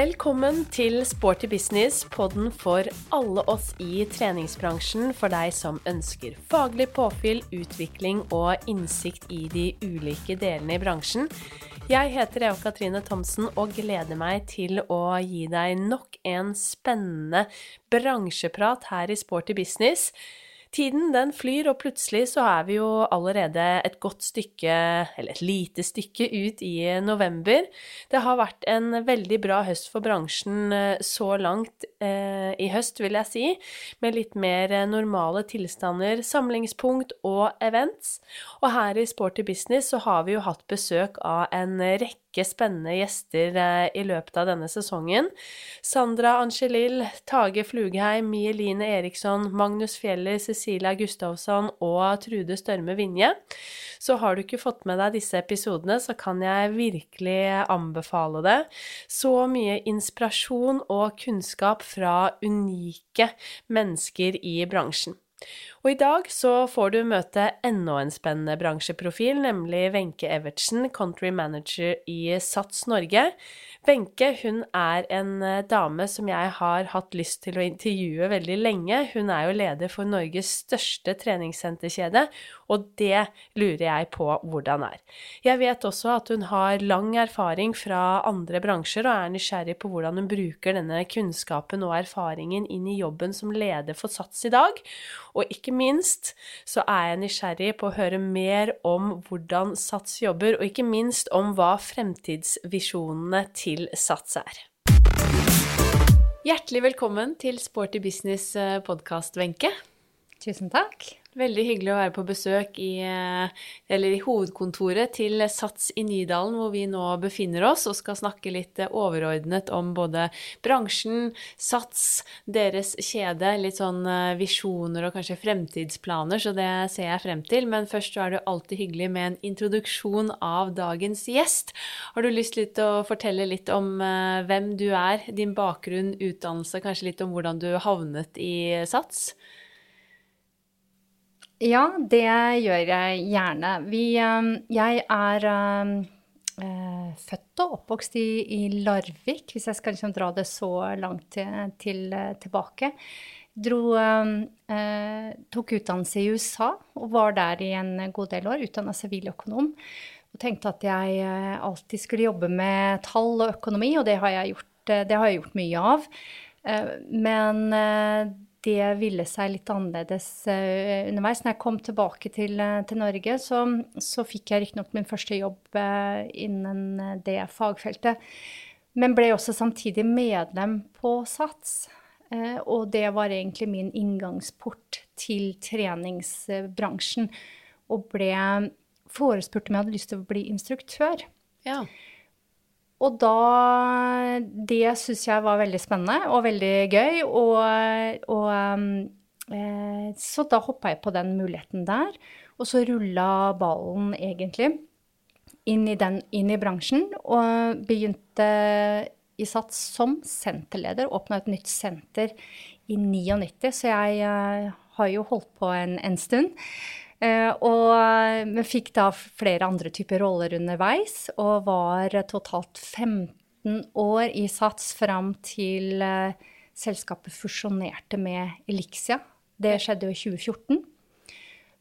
Velkommen til Sporty business, podden for alle oss i treningsbransjen. For deg som ønsker faglig påfyll, utvikling og innsikt i de ulike delene i bransjen. Jeg heter Eva Katrine Thomsen og gleder meg til å gi deg nok en spennende bransjeprat her i Sporty business. Tiden den flyr, og plutselig så er vi jo allerede et godt stykke, eller et lite stykke, ut i november. Det har vært en veldig bra høst for bransjen eh, så langt eh, i høst, vil jeg si, med litt mer normale tilstander, samlingspunkt og events. Og her i Sporty Business så har vi jo hatt besøk av en rekke rekke spennende gjester eh, i løpet av denne sesongen. Sandra Angelil, Tage Flugheim, Mie Line Eriksson, Magnus Fjeller, Cecilia Gustavsson og Trude Størme Vinje. Så har du ikke fått med deg disse episodene, så kan jeg virkelig anbefale det. Så mye inspirasjon og kunnskap fra unike mennesker i bransjen. Og i dag så får du møte enda en spennende bransjeprofil, nemlig Wenche Evertsen, country manager i Sats Norge. Wenche hun er en eh, dame som jeg har hatt lyst til å intervjue veldig lenge. Hun er jo leder for Norges største treningssenterkjede, og det lurer jeg på hvordan er. Jeg vet også at hun har lang erfaring fra andre bransjer, og er nysgjerrig på hvordan hun bruker denne kunnskapen og erfaringen inn i jobben som leder for Sats i dag. Og ikke minst så er jeg nysgjerrig på å høre mer om hvordan Sats jobber, og ikke minst om hva fremtidsvisjonene til til Sats er. Hjertelig velkommen til Sporty Business eh, Wenche. Tusen takk. Veldig hyggelig å være på besøk i, eh, i, hovedkontoret til Sats i Nydalen, hvor vi nå befinner oss, og skal snakke litt eh, overordnet om både bransjen, Sats, deres kjede, litt sånn eh, visjoner og kanskje fremtidsplaner, så det ser jeg frem til. Men først så er det alltid hyggelig med en introduksjon av dagens gjest. Har du lyst til å fortelle litt om hvem du er, din bakgrunn, utdannelse, kanskje litt om hvordan du havnet i Sats? Ja, det gjør jeg gjerne. Vi, um, jeg er uh, født og oppvokst i, i, Larvik, hvis jeg skal liksom dra det så langt til, til, tilbake. Dro, eh, tok utdannelse i USA og var der i en god del år. Utdanna siviløkonom. Og tenkte at jeg alltid skulle jobbe med tall og økonomi, og det har jeg gjort, har jeg gjort mye av. Men det ville seg litt annerledes uh, underveis. Når jeg kom tilbake til, uh, til Norge, så, så fikk jeg riktignok min første jobb uh, innen det fagfeltet. Men ble også samtidig medlem på SATS. og det var egentlig min inngangsport til treningsbransjen. Og ble forespurt om jeg hadde lyst til å bli instruktør. Ja. Og da Det syns jeg var veldig spennende og veldig gøy. Og, og eh, Så da hoppa jeg på den muligheten der. Og så rulla ballen egentlig inn i, den, inn i bransjen. Og begynte i Sats som senterleder. Åpna et nytt senter i 99, så jeg uh, har jo holdt på en, en stund. Uh, og vi fikk da flere andre typer roller underveis, og var totalt 15 år i Sats fram til uh, selskapet fusjonerte med Elixia. Det skjedde jo i 2014.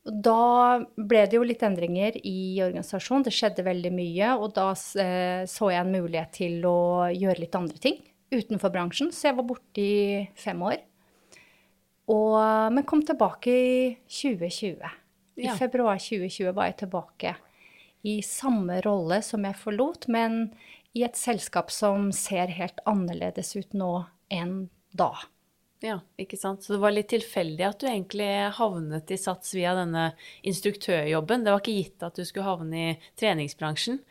Da ble det jo litt endringer i organisasjonen. Det skjedde veldig mye. Og da uh, så jeg en mulighet til å gjøre litt andre ting utenfor bransjen. Så jeg var borte i fem år. Og, men kom tilbake i 2020. I februar 2020 var jeg tilbake i samme rolle som jeg forlot, men i et selskap som ser helt annerledes ut nå enn da. Ja, ikke sant. Så det var litt tilfeldig at du egentlig havnet i Sats via denne instruktørjobben. Det var ikke gitt at du skulle havne i treningsbransjen?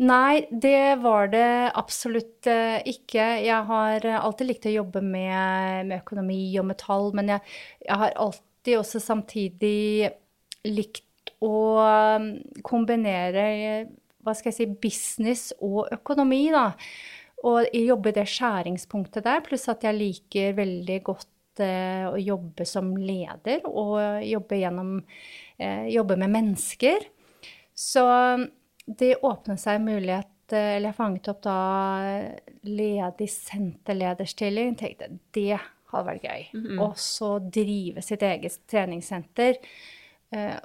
Nei, det var det absolutt eh, ikke. Jeg har alltid likt å jobbe med, med økonomi og metall, men jeg, jeg har alltid også samtidig likt å um, kombinere hva skal jeg si, business og økonomi, da. Og jobbe i det skjæringspunktet der, pluss at jeg liker veldig godt eh, å jobbe som leder og jobbe, gjennom, eh, jobbe med mennesker. Så um, det åpnet seg mulighet eller jeg fanget opp da ledig senterlederstilling. Tenkte det hadde vært gøy. Og så drive sitt eget treningssenter. Eh,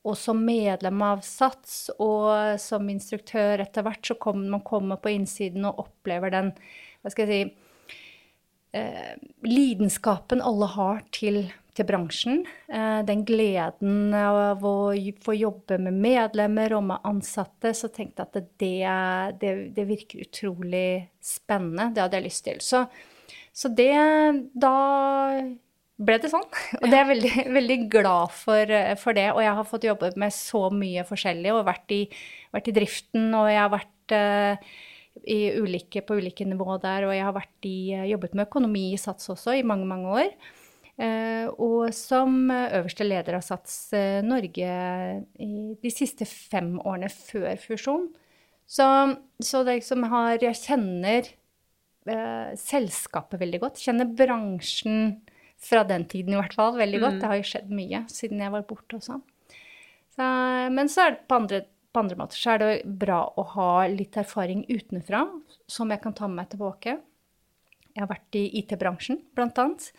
og som medlem av SATS og som instruktør etter hvert, så kommer man kommer på innsiden og opplever den hva skal jeg si eh, lidenskapen alle har til, til bransjen. Eh, den gleden av å få jobbe med medlemmer og med ansatte. Så tenkte jeg at det, det, det virker utrolig spennende. Det hadde jeg lyst til. Så, så det Da ble det sånn. Og det er jeg veldig, veldig glad for, for, det. Og jeg har fått jobbe med så mye forskjellig og vært i, vært i driften, og jeg har vært uh, ulike, på ulike nivå der, og jeg har i, jobbet med økonomi i SATS også i mange, mange år. Uh, og som øverste leder av SATS uh, Norge i de siste fem årene før fusjon. Så, så det liksom har Jeg kjenner selskapet veldig godt. Kjenner bransjen fra den tiden i hvert fall, veldig godt. Mm. Det har jo skjedd mye siden jeg var borte og sånn. Så, men så er det på andre, på andre, måter så er det bra å ha litt erfaring utenfra som jeg kan ta med meg tilbake. Jeg har vært i IT-bransjen, blant annet,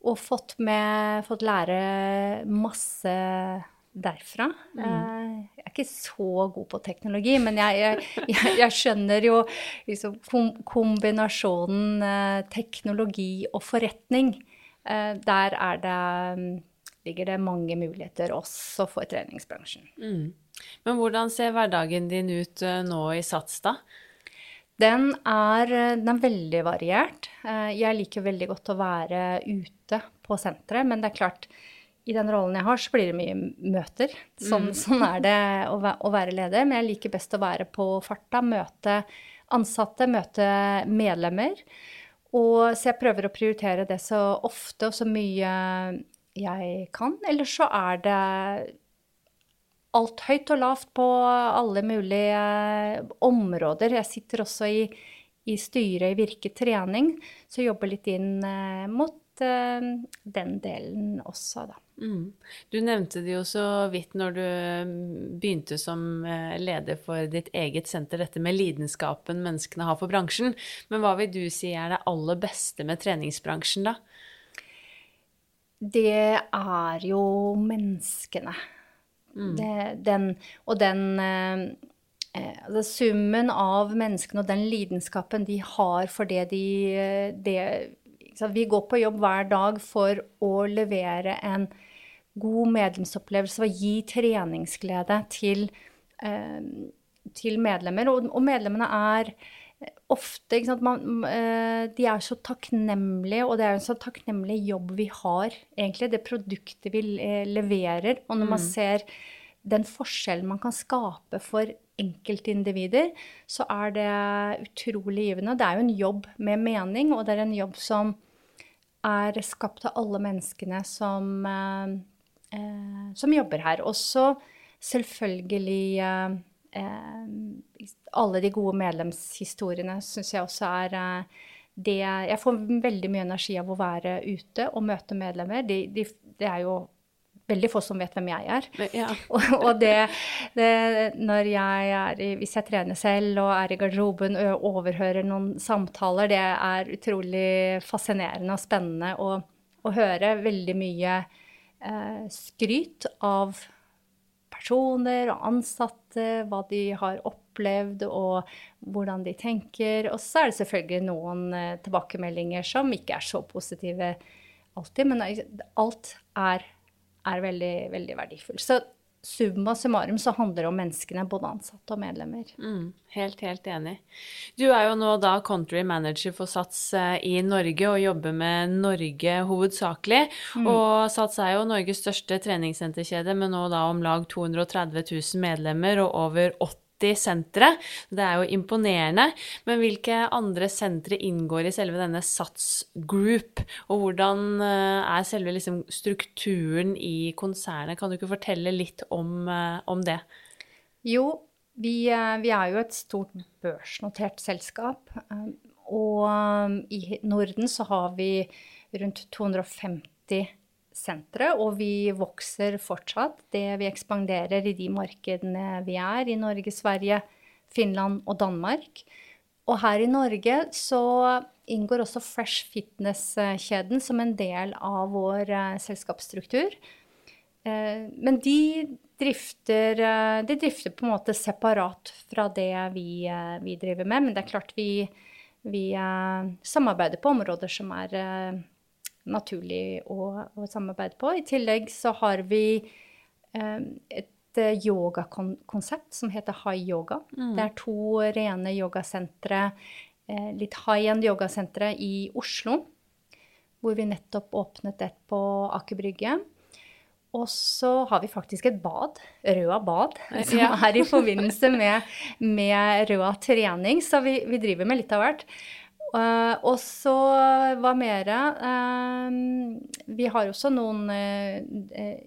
og fått, med, fått lære masse derfra. Mm. Eh, jeg er ikke så god på teknologi, men jeg, jeg, jeg skjønner jo liksom, kombinasjonen eh, teknologi og forretning der det, mm, ligger det mange muligheter også for treningsbransjen. Mm. Men hvordan ser hverdagen din ut eh, nå i Sats, da? Den er, den er, veldig variert. Eh, jeg liker veldig godt å være ute på senteret, men det er klart, i den rollen jeg har, så blir det mye møter. Sånn, mm. sånn er det å, å, være leder. Men jeg liker best å være på farta, møte ansatte, møte medlemmer. Og, så jeg prøver å prioritere det så ofte og så mye jeg kan. Eller så er det alt høyt og lavt på alle mulige områder. Jeg sitter også i, i styret i Virke trening, så jobber litt inn eh, mot eh, den delen også, da. Mm. Du nevnte det jo så vidt når du mm, begynte som eh, leder for ditt eget senter, dette med lidenskapen menneskene har for bransjen. Men hva vil du si er det aller beste med treningsbransjen, da? Det er jo menneskene. Mm. Det, den, og den eh, altså Summen av menneskene og den lidenskapen de har for det de det, Vi går på jobb hver dag for å levere en god medlemsopplevelse og gi treningsglede til, eh, til medlemmer. Og, og, medlemmene er ofte man, eh, De er så takknemlige, og det er en så takknemlig jobb vi har, egentlig. Det produktet vi leverer. Og når man mm. ser den forskjellen man kan skape for enkeltindivider, så er det utrolig givende. Det er jo en jobb med mening, og det er en jobb som er skapt av alle menneskene som eh, eh, som jobber her. Også selvfølgelig eh, alle de gode medlemshistoriene syns jeg også er eh, det Jeg får veldig mye energi av å være ute og møte medlemmer. De, de, det er jo veldig få som vet hvem jeg er. Ja. og, og det, det, når jeg er i, Hvis jeg trener selv og er i garderoben og overhører noen samtaler, det er utrolig fascinerende og spennende å, å høre veldig mye eh, skryt av personer og ansatte, hva de har opplevd og hvordan de tenker. Og så er det selvfølgelig noen eh, tilbakemeldinger som ikke er så positive alltid, men alt er, er veldig, veldig verdifull. Så summa summarum så handler det om menneskene, både ansatte og medlemmer. Mm, helt, helt enig. Du er jo nå da country manager for Sats eh, i Norge og jobber med Norge hovedsakelig. Mm. Og Sats er jo Norges største treningssenterkjede med nå da om lag 230 000 medlemmer og over 80 sentre. Det er jo imponerende. Men hvilke andre sentre inngår i selve denne Sats Group? Og hvordan eh, er selve liksom strukturen i konsernet? Kan du ikke fortelle litt om, eh, om det? Jo, vi, eh, vi, er jo et stort børsnotert selskap. Og i Norden så har vi rundt 250 sentre, og vi vokser fortsatt. Det vi ekspanderer i de markedene vi er, i Norge, Sverige, Finland og Danmark. Og her i Norge så inngår også Fresh Fitness-kjeden som en del av vår uh, selskapsstruktur. Uh, men de drifter, uh, de drifter på en måte separat fra det vi, vi driver med. Men det er klart vi, vi samarbeider på områder som er naturlig å, å, samarbeide på. I tillegg så har vi et yogakonsept som heter High Yoga. Mm. Det er to rene yogasentre, eh, litt high end yogasentre i Oslo. Hvor vi nettopp åpnet et på Aker Brygge. Og så har vi faktisk et bad, Røa bad, som ja. er i forbindelse med, med Røa trening. Så vi, vi, driver med litt av hvert. Uh, og så hva mer? Uh, vi har også noen uh,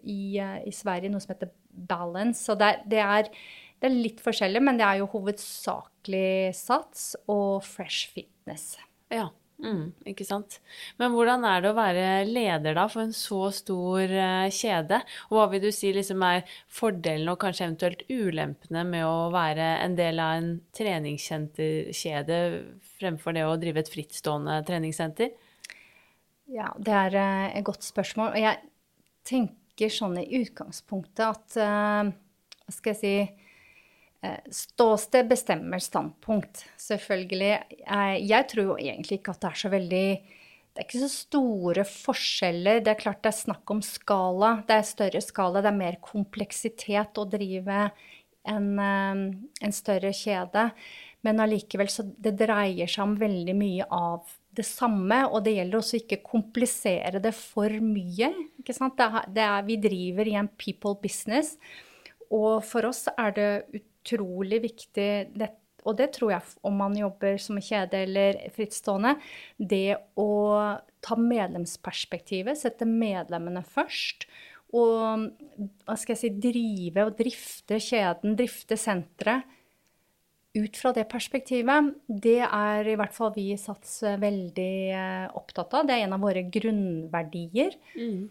i, i, Sverige, noe som heter balance. Så det, det, er, det, er, litt forskjellig, men det er jo hovedsakelig Sats og Fresh Fitness. Ja, mm, ikke sant. Men hvordan er det å være leder da for en så stor uh, kjede? Og hva vil du si liksom er fordelene og kanskje eventuelt ulempene med å være en del av en treningssenterkjede fremfor det å drive et frittstående treningssenter? Ja, det er uh, et godt spørsmål. Og jeg tenker sånn i utgangspunktet at uh, Hva skal jeg si Ståsted bestemmer standpunkt, selvfølgelig. Jeg, tror jo egentlig ikke at det er så veldig det er ikke så store forskjeller. Det er klart det er snakk om skala. Det er større skala, det er mer kompleksitet å drive en, eh, en større kjede. Men allikevel så det dreier seg om veldig mye av det samme, og det gjelder også ikke komplisere det for mye. Ikke sant? Det er, det er, vi driver i en people business, og for oss er det utrolig viktig det, og det tror jeg om man jobber som kjede eller frittstående, det å ta medlemsperspektivet, sette medlemmene først. Og hva skal jeg si, drive og drifte kjeden, drifte senteret ut fra det perspektivet, det er i hvert fall vi i Sats veldig eh, opptatt av. Det er en av våre grunnverdier. Mm.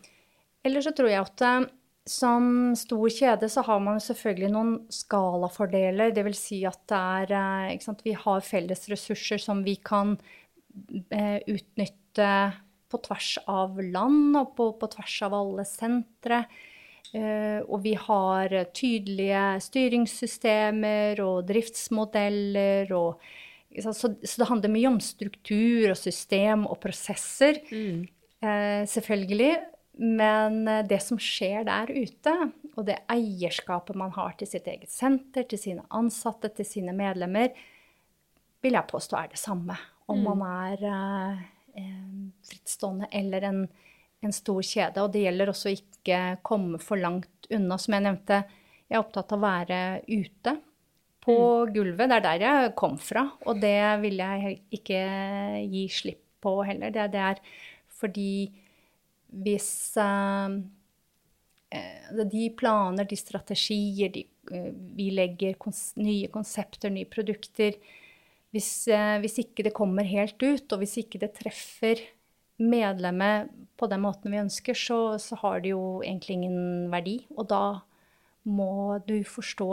Eller så tror jeg at eh, som stor kjede så har man selvfølgelig noen skalafordeler. Det vil si at det er eh, sant, Vi har felles ressurser som vi kan utnytte på tvers av land og på, på tvers av alle sentre. Eh, og vi har tydelige styringssystemer og driftsmodeller og så, så, det handler mye om struktur og system og prosesser, mm. eh, selvfølgelig. Men eh, det som skjer der ute, og det eierskapet man har til sitt eget senter, til sine ansatte, til sine medlemmer, vil jeg påstå er det samme. Om mm. man er eh, frittstående eller en, en stor kjede. Og det gjelder også å ikke komme for langt unna. Som jeg nevnte, jeg er opptatt av å være ute på mm. gulvet. Det er der jeg kom fra, og det vil jeg ikke gi slipp på heller. Det, det er fordi hvis uh, de planer, de strategier, de, uh, vi legger kons nye konsepter, nye produkter hvis, hvis, ikke det kommer helt ut, og hvis ikke det treffer medlemmet på den måten vi ønsker, så, så, har det jo egentlig ingen verdi. Og da må du forstå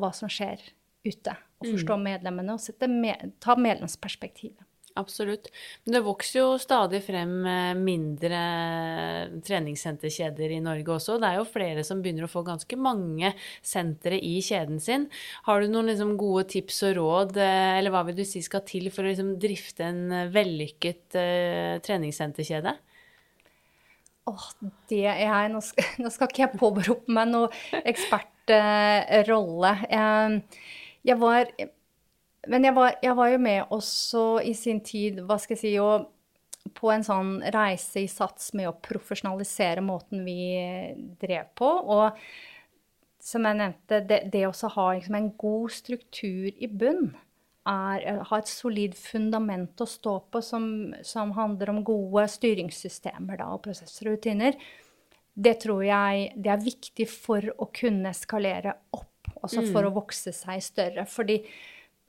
hva som skjer ute, og forstå mm. medlemmene og med, ta medlemsperspektivet. Absolutt. Men det vokser jo stadig frem eh, mindre treningssenterkjeder i Norge også. Det er jo flere som begynner å få ganske mange sentre i kjeden sin. Har du noen liksom gode tips og råd, eh, eller hva vil du si skal til for å liksom drifte en vellykket uh, treningssenterkjede? Åh, det er jeg Nå skal, nå skal ikke jeg påberope meg noen ekspertrolle. Uh, jeg var men jeg var, jeg var, jo med også i sin tid, hva skal jeg si, og på en sånn reise i Sats med å profesjonalisere måten vi drev på. Og som jeg nevnte, det, det å ha liksom en god struktur i bunn, er ha et solid fundament å stå på som, som handler om gode styringssystemer da, og prosesser og rutiner, det tror jeg det er viktig for å kunne eskalere opp, altså for mm. å vokse seg større. Fordi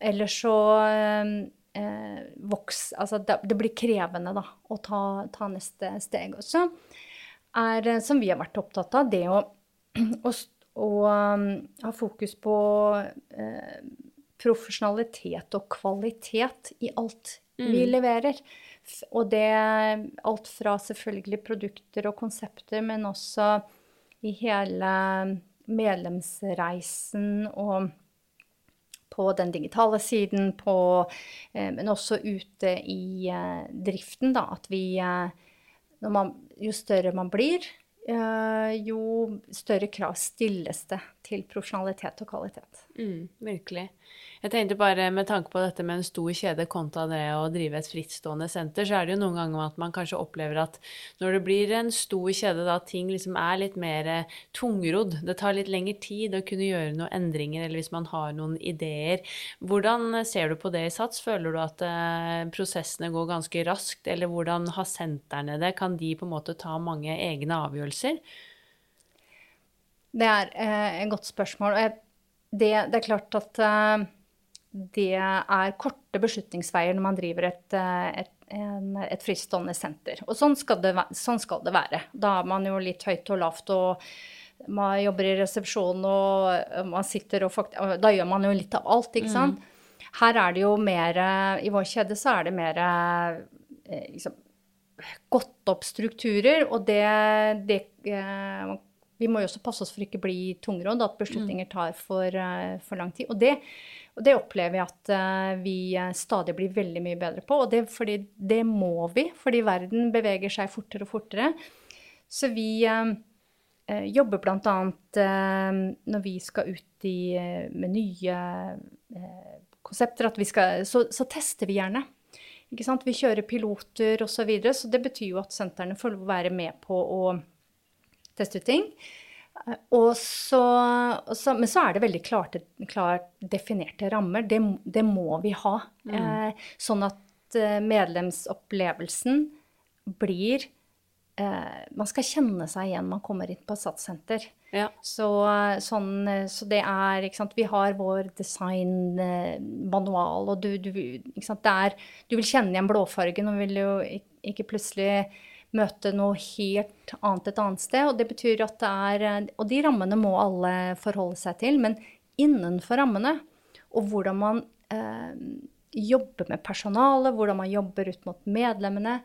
eller så eh, voks Altså det, det, blir krevende, da, å ta, ta neste steg. også. er, som vi har vært opptatt av, det å, å, å um, ha fokus på eh, profesjonalitet og kvalitet i alt vi leverer. Og det alt fra selvfølgelig produkter og konsepter, men også i hele medlemsreisen og på den digitale siden, på, eh, men også ute i eh, driften, da, at vi eh, man, Jo større man blir, jo større krav stilles det til profesjonalitet og kvalitet. Mm, virkelig. Jeg tenkte bare med tanke på dette med en stor kjede kontra det å drive et frittstående senter, så er det jo noen ganger at man kanskje opplever at når det blir en stor kjede, da ting liksom er litt mer eh, tungrodd. Det tar litt lengre tid å kunne gjøre noen endringer, eller hvis man har noen ideer. Hvordan eh, ser du på det i Sats? Føler du at eh, prosessene går ganske raskt, eller hvordan har sentrene det? Kan de på en måte ta mange egne avgjørelser? Det er eh, et godt spørsmål. og jeg, det, det er klart at eh, det er korte beslutningsveier når man driver et, eh, et, en, et fristående senter. Og sånn skal, det, sånn skal det være. Da er man jo litt høyt og lavt og man jobber i resepsjonen og man sitter og fakt Da gjør man jo litt av alt, ikke sant. Her er det jo mer I vår kjede så er det mer eh, liksom, gått opp strukturer, og det, det eh, Vi må jo også passe oss for ikke bli tungrodd, at beslutninger tar for, eh, for lang tid. Og det, og det opplever jeg at eh, vi eh, stadig blir veldig mye bedre på. Og det, fordi, det må vi, fordi verden beveger seg fortere og fortere. Så vi eh, jobber bl.a. Eh, når vi skal ut i, med nye eh, konsepter, at vi skal, så, så tester vi gjerne. Vi kjører piloter osv. Så, videre, så det betyr jo at sentrene får være med på å teste ut ting. Eh, Og så, og så, men så er det veldig klart, klart definerte rammer. Det, det må vi ha. Eh, sånn at eh, medlemsopplevelsen blir eh, Man skal kjenne seg igjen man kommer inn på et satssenter. Ja. Så, sånn, så det er ikke sant, Vi har vår designmanual, og du, du, sant, er, du vil kjenne igjen blåfargen og vil jo ikke plutselig møte noe helt annet et annet sted. Og det betyr at det er Og de rammene må alle forholde seg til, men innenfor rammene, og hvordan man eh, jobber med personalet, hvordan man jobber ut mot medlemmene,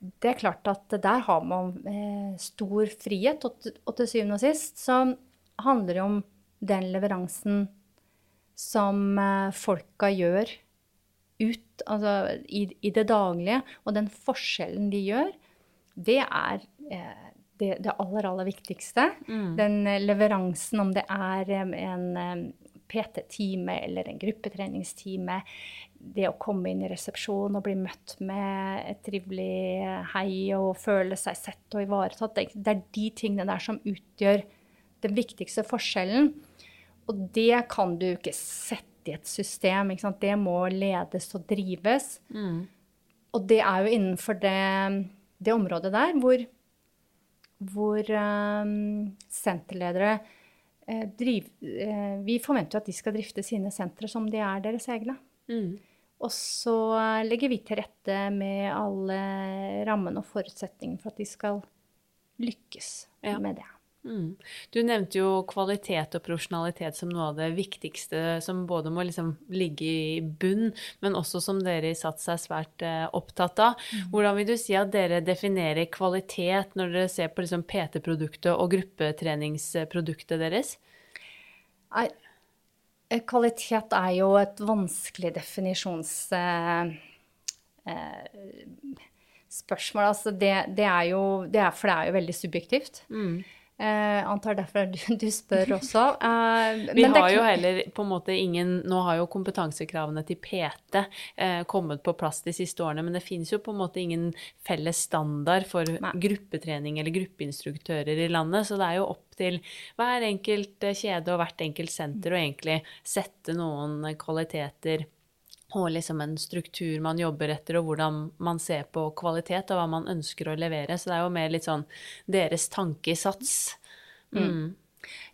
det er klart at der har man eh, stor frihet, og til syvende og sist så handler det om den leveransen som eh, folka gjør ut, altså i, i det daglige, og den forskjellen de gjør, det er eh, det, det aller, aller viktigste. Den eh, leveransen, om det er eh, en PT-time eller en gruppetreningstime, det å komme inn i resepsjon og bli møtt med et trivelig hei og føle seg sett og ivaretatt, det, det er de tingene der som utgjør den viktigste forskjellen. Og det kan du ikke sette i et system. Det må ledes og drives. Og det er jo innenfor det, det området der hvor, hvor um, senterledere eh, driv, eh, Vi forventer jo at de skal drifte sine sentre som de er deres egne. Mm. Og så eh, legger vi til rette med alle rammene og forutsetningene for at de skal lykkes Ja. med det. Mm. Du nevnte jo kvalitet og profesjonalitet som noe av det viktigste som både må liksom ligge i bunn, men også som dere i Sats er svært eh, opptatt av. Hvordan vil du si at dere definerer kvalitet når dere ser på liksom PT-produktet og gruppetreningsproduktet deres? Eh, Kvalitet er jo et vanskelig definisjonsspørsmål. Eh, eh. Altså det, det er jo det er, For det er jo veldig subjektivt. Eh, antar derfor du, du spør også. Eh, Vi har jo heller på en måte ingen Nå har jo kompetansekravene til PT eh, kommet på plass de siste årene, men det finnes jo på en måte ingen felles standard for Nei. gruppetrening eller gruppeinstruktører i landet, så det er jo opp til hver enkelt kjede og hvert enkelt senter å egentlig sette noen kvaliteter og liksom en struktur man jobber etter, og hvordan man ser på kvalitet, og hva man ønsker å levere. Så det er jo mer litt sånn deres tankesats. Mm. Mm.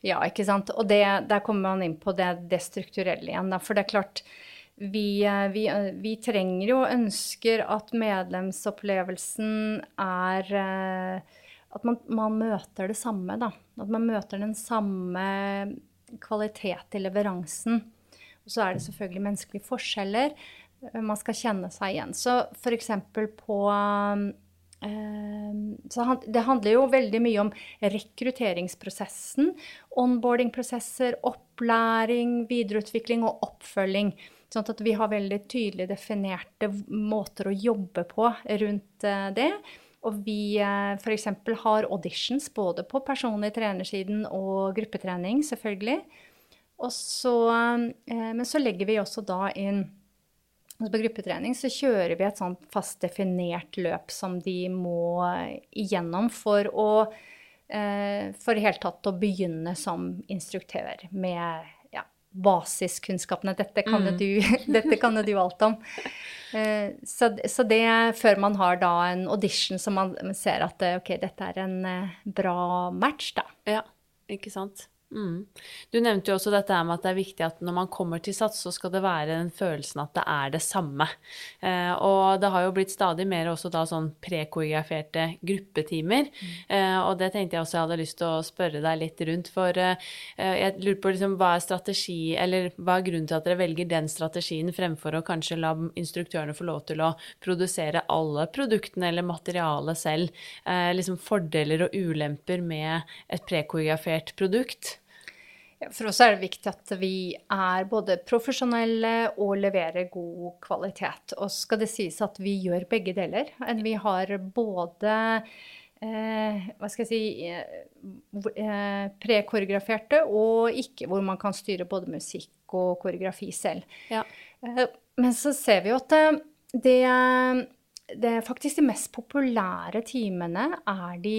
Ja, ikke sant. Og det, der kommer man inn på det, det strukturelle igjen. Da. For det er klart, vi, eh, vi, eh, vi trenger jo og ønsker at medlemsopplevelsen er eh, At man, man møter det samme, da. At man møter den samme kvalitet i leveransen. Så er det selvfølgelig menneskelige forskjeller. Eh, man skal kjenne seg igjen. Så f.eks. på så det handler jo veldig mye om rekrutteringsprosessen, onboardingprosesser, opplæring, videreutvikling og oppfølging. Sånn at vi har veldig tydelig definerte måter å jobbe på rundt det. Og vi eh, f.eks. har auditions både på personlig trenersiden og gruppetrening, selvfølgelig. Så, eh, men så legger vi også da inn altså På gruppetrening så kjører vi et sånt fast definert løp som de må igjennom for å eh, for i hele tatt å begynne som instruktør med basiskunnskapene. Dette kan, mm. du, dette kan du alt om. Eh, så, så, det før man har da en audition så man ser at ok, dette er en bra match, da. Ja, ikke sant. Mm. Du nevnte jo også dette med at det er viktig at når man kommer til SATS, så skal det være den følelsen at det er det samme. Eh, og det har jo blitt stadig mer også da sånn prekoreograferte gruppetimer. Mm. Eh, og det tenkte jeg også jeg hadde lyst til å spørre deg litt rundt. For eh, jeg lurer på liksom hva er strategi, eller hva er grunnen til at dere velger den strategien fremfor å kanskje la instruktørene få lov til å produsere alle produktene eller materialet selv? Eh, liksom fordeler og ulemper med et prekoreografert produkt? For oss er det viktig at vi er både profesjonelle og leverer god kvalitet. Og skal det sies at vi gjør begge deler. Vi har både eh, hva skal jeg si eh, prekoreograferte og ikke, hvor man kan styre både musikk og koreografi selv. Ja. Eh, men så ser vi jo at eh, det, det faktisk de mest populære timene er de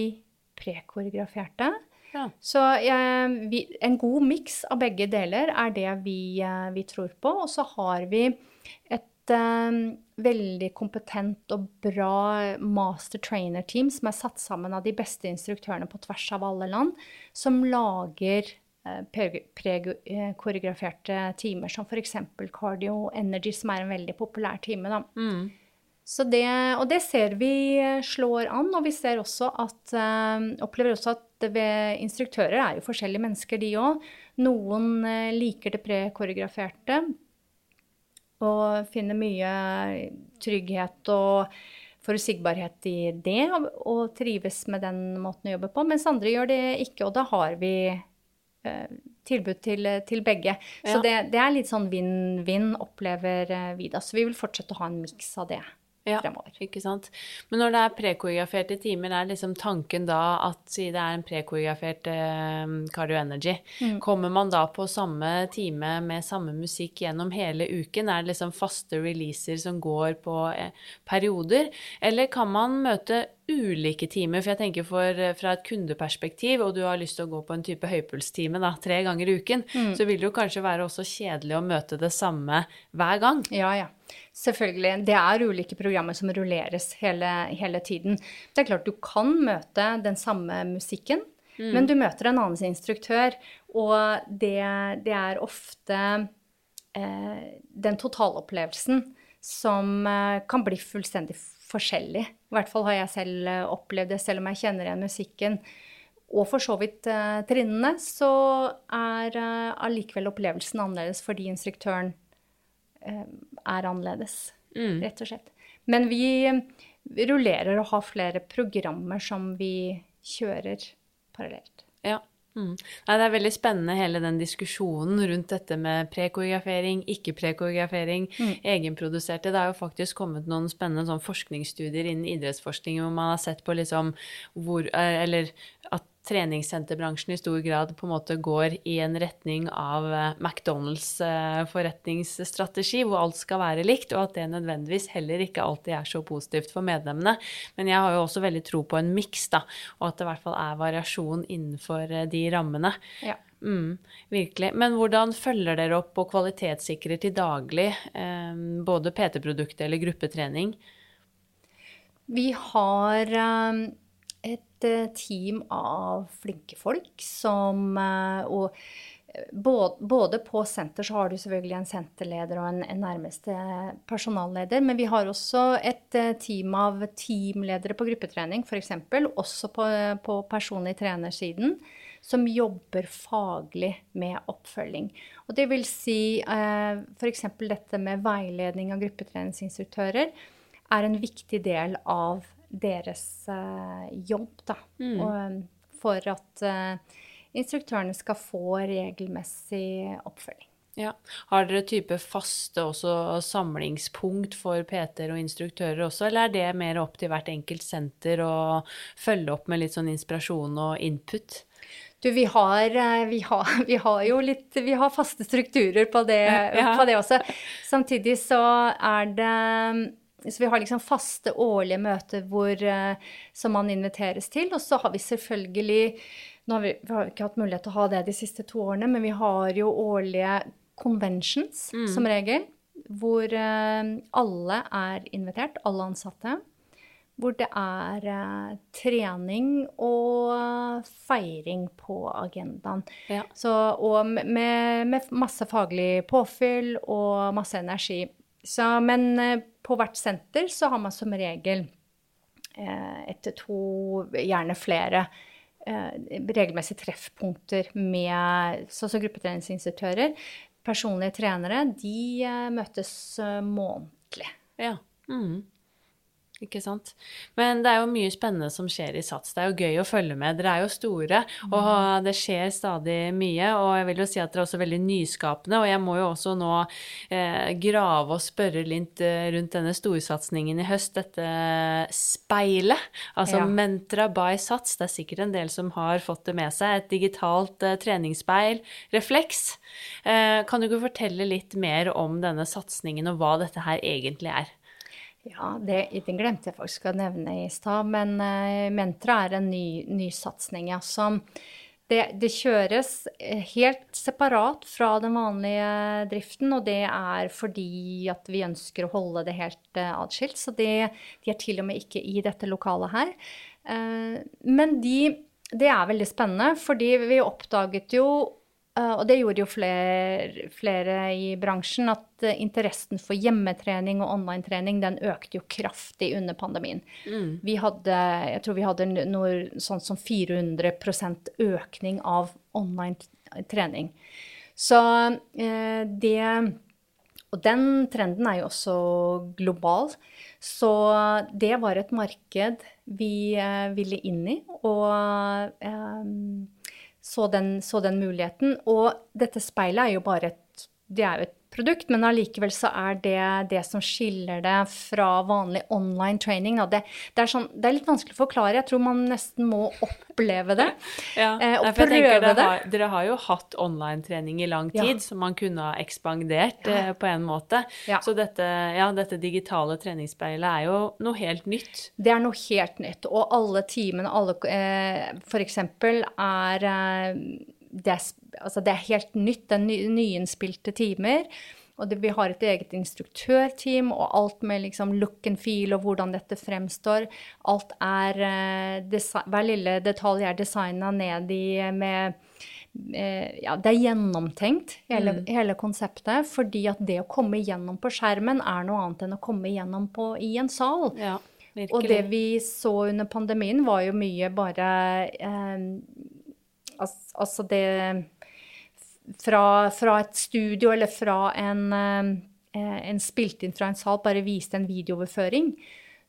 prekoreograferte. Ja. Så eh, vi, en god miks av begge deler er det vi, eh, vi tror på. Og så har vi et eh, veldig kompetent og bra master trainer-team som er satt sammen av de beste instruktørene på tvers av alle land, som lager uh, prekoreograferte timer, som f.eks. Cardio Energy, som er en veldig populær time. da. Mm. Det, og det ser vi slår an, og vi ser også at, øh, opplever også at ved instruktører er jo forskjellige mennesker, de òg. Noen øh, liker det prekoreograferte og finner mye trygghet og forutsigbarhet i det, og, trives med den måten å jobbe på, mens andre gjør det ikke, og da har vi øh, tilbud til, til begge. Ja. Så det, det, er litt sånn vinn-vinn, opplever vi da. Så vi vil fortsette å ha en miks av det ja, fremover. Ikke sant. Men når det er prekoreograferte timer, er liksom tanken da at si det er en prekoreografert eh, cardio energy, mm. kommer man da på samme time med samme musikk gjennom hele uken? Er det liksom faste releaser som går på eh, perioder, eller kan man møte ulike timer. For jeg tenker for, eh, fra et kundeperspektiv, og du har lyst til å gå på en type høypulstime da, tre ganger i uken, mm. så vil det jo kanskje være også kjedelig å møte det samme hver gang. Ja, ja. Selvfølgelig. Det er ulike programmer som rulleres hele, hele tiden. Det er klart du kan møte den samme musikken, mm. men du møter en annen instruktør, og det, det er ofte eh, den totalopplevelsen som eh, kan bli fullstendig forskjellig. I hvert fall har jeg selv eh, opplevd det, selv om jeg kjenner igjen musikken. Og for så vidt eh, trinnene, så er eh, opplevelsen annerledes fordi instruktøren eh, er annerledes, mm. rett og slett. Men vi, rullerer og har flere programmer som vi kjører parallelt. Ja. Mm. Nei, det er veldig spennende hele den diskusjonen rundt dette med prekoreografering, ikke-prekoreografering, mm. egenproduserte. Det er jo faktisk kommet noen spennende sånn forskningsstudier innen idrettsforskning hvor man har sett på liksom hvor eh, Eller at treningssenterbransjen i stor grad på en måte går i en retning av eh, McDonald's eh, forretningsstrategi, hvor alt skal være likt, og at det nødvendigvis heller ikke alltid er så positivt for medlemmene. Men jeg har jo også veldig tro på en miks, da, og at det i hvert fall er variasjon innenfor eh, de rammene. Ja. Mm, virkelig. Men hvordan følger dere opp og kvalitetssikrer til daglig eh, både PT-produktet eller gruppetrening? Vi har um et eh, team av flinke folk som eh, Og eh, både på senter så har du selvfølgelig en senterleder og en, en nærmeste personalleder, men vi har også et team av teamledere på gruppetrening, f.eks. Også på, på personlig trenersiden, som jobber faglig med oppfølging. Og det vil si eh, f.eks. dette med veiledning av gruppetreningsinstruktører er en viktig del av deres eh, jobb, da. Mm. Og, eh, for at eh, instruktørene skal få regelmessig oppfølging. Ja. Har dere type faste også samlingspunkt for PT-er og instruktører også, eller er det mer opp til hvert enkelt senter å følge opp med litt sånn inspirasjon og input? Du, vi har, vi har, vi har jo litt Vi har faste strukturer på det, ja. på det også. Samtidig så er det så vi har liksom faste årlige møter hvor, eh, som man inviteres til. Og så har vi selvfølgelig Nå har vi, vi har ikke hatt mulighet til å ha det de siste to årene, men vi har jo årlige conventions mm. som regel, hvor uh, alle er invitert, alle ansatte. Hvor det er uh, trening og feiring på agendaen. Ja. Så, og med, med, masse faglig påfyll og masse energi. Så, men uh, på hvert senter så har man som regel ett til to, gjerne flere, regelmessige treffpunkter med sånn som gruppetreningsinstruktører personlige trenere, de eh, møtes eh, månedlig. Ja. Mm. Ikke sant. Men det er jo mye spennende som skjer i SATS. Det er jo gøy å følge med. Dere er jo store, og mm. det skjer stadig mye. Og jeg vil jo si at dere er også veldig nyskapende. Og jeg må jo også nå eh, grave og spørre litt eh, rundt denne storsatsingen i høst. Dette speilet. Altså ja. Mentra by SATS. Det er sikkert en del som har fått det med seg. Et digitalt eh, treningsspeil. Refleks. Eh, kan du ikke fortelle litt mer om denne satsingen og hva dette her egentlig er? Ja, det, det, glemte jeg faktisk å nevne i stad. Men uh, Mentra er en ny, ny. Ja, det, det, kjøres eh, helt separat fra den vanlige driften. Og det er fordi at vi ønsker å holde det helt uh, atskilt. Så det, de er til og med ikke i dette lokalet her. Uh, men de, det er veldig spennende, fordi vi oppdaget jo og det gjorde jo flere, flere, i bransjen, at eh, interessen for hjemmetrening og online-trening den økte jo kraftig under pandemien. Mm. Vi hadde, jeg tror vi hadde noe sånn som 400% økning av online-trening. Så eh, det Og den trenden er jo også global. Så det var et marked vi ville inn i. Og så den, så den, muligheten. Og dette speilet er jo bare et, det er jo et produkt, men allikevel så er det det som skiller det fra vanlig online training. Det, det, er sånn, det, er litt vanskelig å forklare. Jeg tror man nesten må oppleve det. Ja, eh, og prøve det. Har, dere har jo hatt online-trening i lang tid, ja. som man kunne ha ekspandert ja. eh, på en måte. Ja. Så dette, ja, dette digitale treningsspeilet er jo noe helt nytt. Det er noe helt nytt. Og alle timene, alle eh, f.eks. er eh, det er, altså det er helt nytt. Det er ny, nyinnspilte timer. Og det, vi har et eget instruktørteam, og alt med liksom look and feel og hvordan dette fremstår. Alt er uh, Hver lille detalj er designa ned i med uh, Ja, det er gjennomtenkt, hele, mm. hele, konseptet. Fordi at det å komme igjennom på skjermen er noe annet enn å komme igjennom på, i en sal. Ja, og det vi så under pandemien, var jo mye bare uh, Altså det fra, fra, et studio eller fra en, eh, en spilt inn fra en sal, bare viste en videooverføring.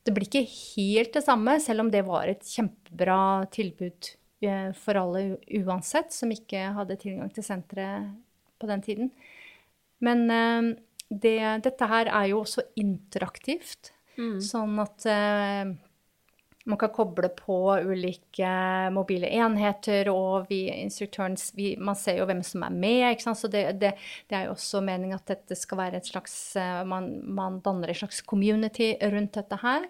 Det blir ikke helt det samme, selv om det var et kjempebra tilbud eh, for alle uansett, som ikke hadde tilgang til senteret på den tiden. Men eh, det, dette her er jo også interaktivt, mm. sånn at man kan koble på ulike mobile enheter, og vi, instruktøren vi, Man ser jo hvem som er med. Så det, det, det er jo også meningen at dette skal være et slags eh, man, man, danner et slags community rundt dette her.